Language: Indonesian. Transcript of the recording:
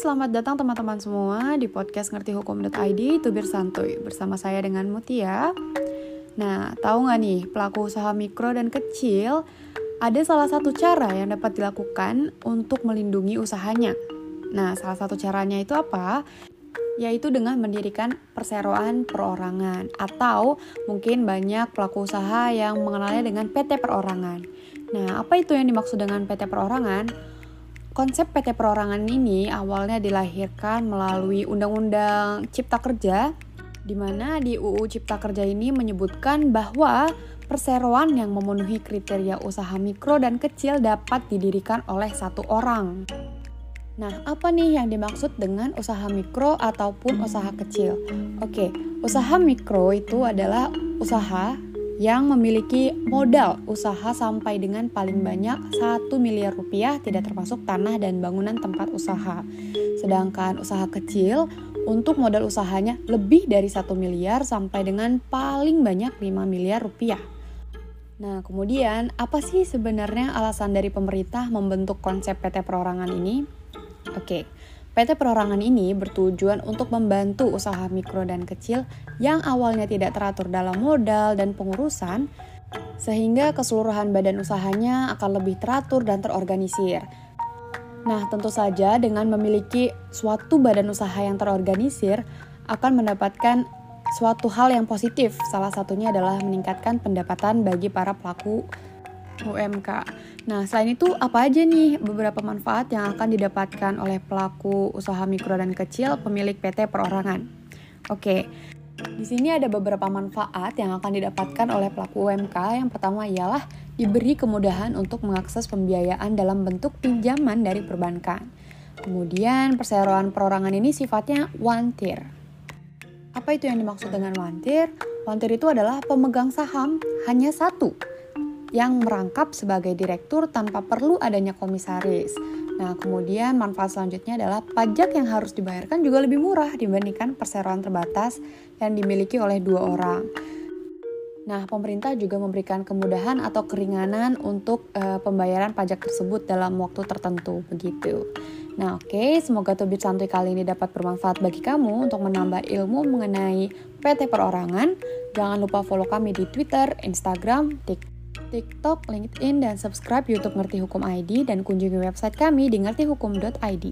selamat datang teman-teman semua di podcast ngerti hukum.id Tubir Santuy bersama saya dengan Mutia. Nah, tahu nggak nih pelaku usaha mikro dan kecil ada salah satu cara yang dapat dilakukan untuk melindungi usahanya. Nah, salah satu caranya itu apa? Yaitu dengan mendirikan perseroan perorangan atau mungkin banyak pelaku usaha yang mengenalnya dengan PT perorangan. Nah, apa itu yang dimaksud dengan PT perorangan? Konsep PT Perorangan ini awalnya dilahirkan melalui Undang-Undang Cipta Kerja, di mana di UU Cipta Kerja ini menyebutkan bahwa perseroan yang memenuhi kriteria usaha mikro dan kecil dapat didirikan oleh satu orang. Nah, apa nih yang dimaksud dengan usaha mikro ataupun usaha kecil? Oke, usaha mikro itu adalah usaha yang memiliki modal usaha sampai dengan paling banyak 1 miliar rupiah tidak termasuk tanah dan bangunan tempat usaha. Sedangkan usaha kecil untuk modal usahanya lebih dari 1 miliar sampai dengan paling banyak 5 miliar rupiah. Nah, kemudian apa sih sebenarnya alasan dari pemerintah membentuk konsep PT perorangan ini? Oke, PT Perorangan ini bertujuan untuk membantu usaha mikro dan kecil yang awalnya tidak teratur dalam modal dan pengurusan, sehingga keseluruhan badan usahanya akan lebih teratur dan terorganisir. Nah, tentu saja dengan memiliki suatu badan usaha yang terorganisir akan mendapatkan suatu hal yang positif. Salah satunya adalah meningkatkan pendapatan bagi para pelaku UMK. Nah, selain itu apa aja nih beberapa manfaat yang akan didapatkan oleh pelaku usaha mikro dan kecil pemilik PT perorangan? Oke. Di sini ada beberapa manfaat yang akan didapatkan oleh pelaku UMK. Yang pertama ialah diberi kemudahan untuk mengakses pembiayaan dalam bentuk pinjaman dari perbankan. Kemudian perseroan perorangan ini sifatnya tier. Apa itu yang dimaksud dengan? One tier itu adalah pemegang saham hanya satu yang merangkap sebagai direktur tanpa perlu adanya komisaris. Nah, kemudian manfaat selanjutnya adalah pajak yang harus dibayarkan juga lebih murah dibandingkan perseroan terbatas yang dimiliki oleh dua orang. Nah, pemerintah juga memberikan kemudahan atau keringanan untuk uh, pembayaran pajak tersebut dalam waktu tertentu, begitu. Nah, oke, okay, semoga Tubit Santuy kali ini dapat bermanfaat bagi kamu untuk menambah ilmu mengenai PT Perorangan. Jangan lupa follow kami di Twitter, Instagram, TikTok, TikTok, LinkedIn, dan subscribe YouTube Ngerti Hukum ID dan kunjungi website kami di ngertihukum.id.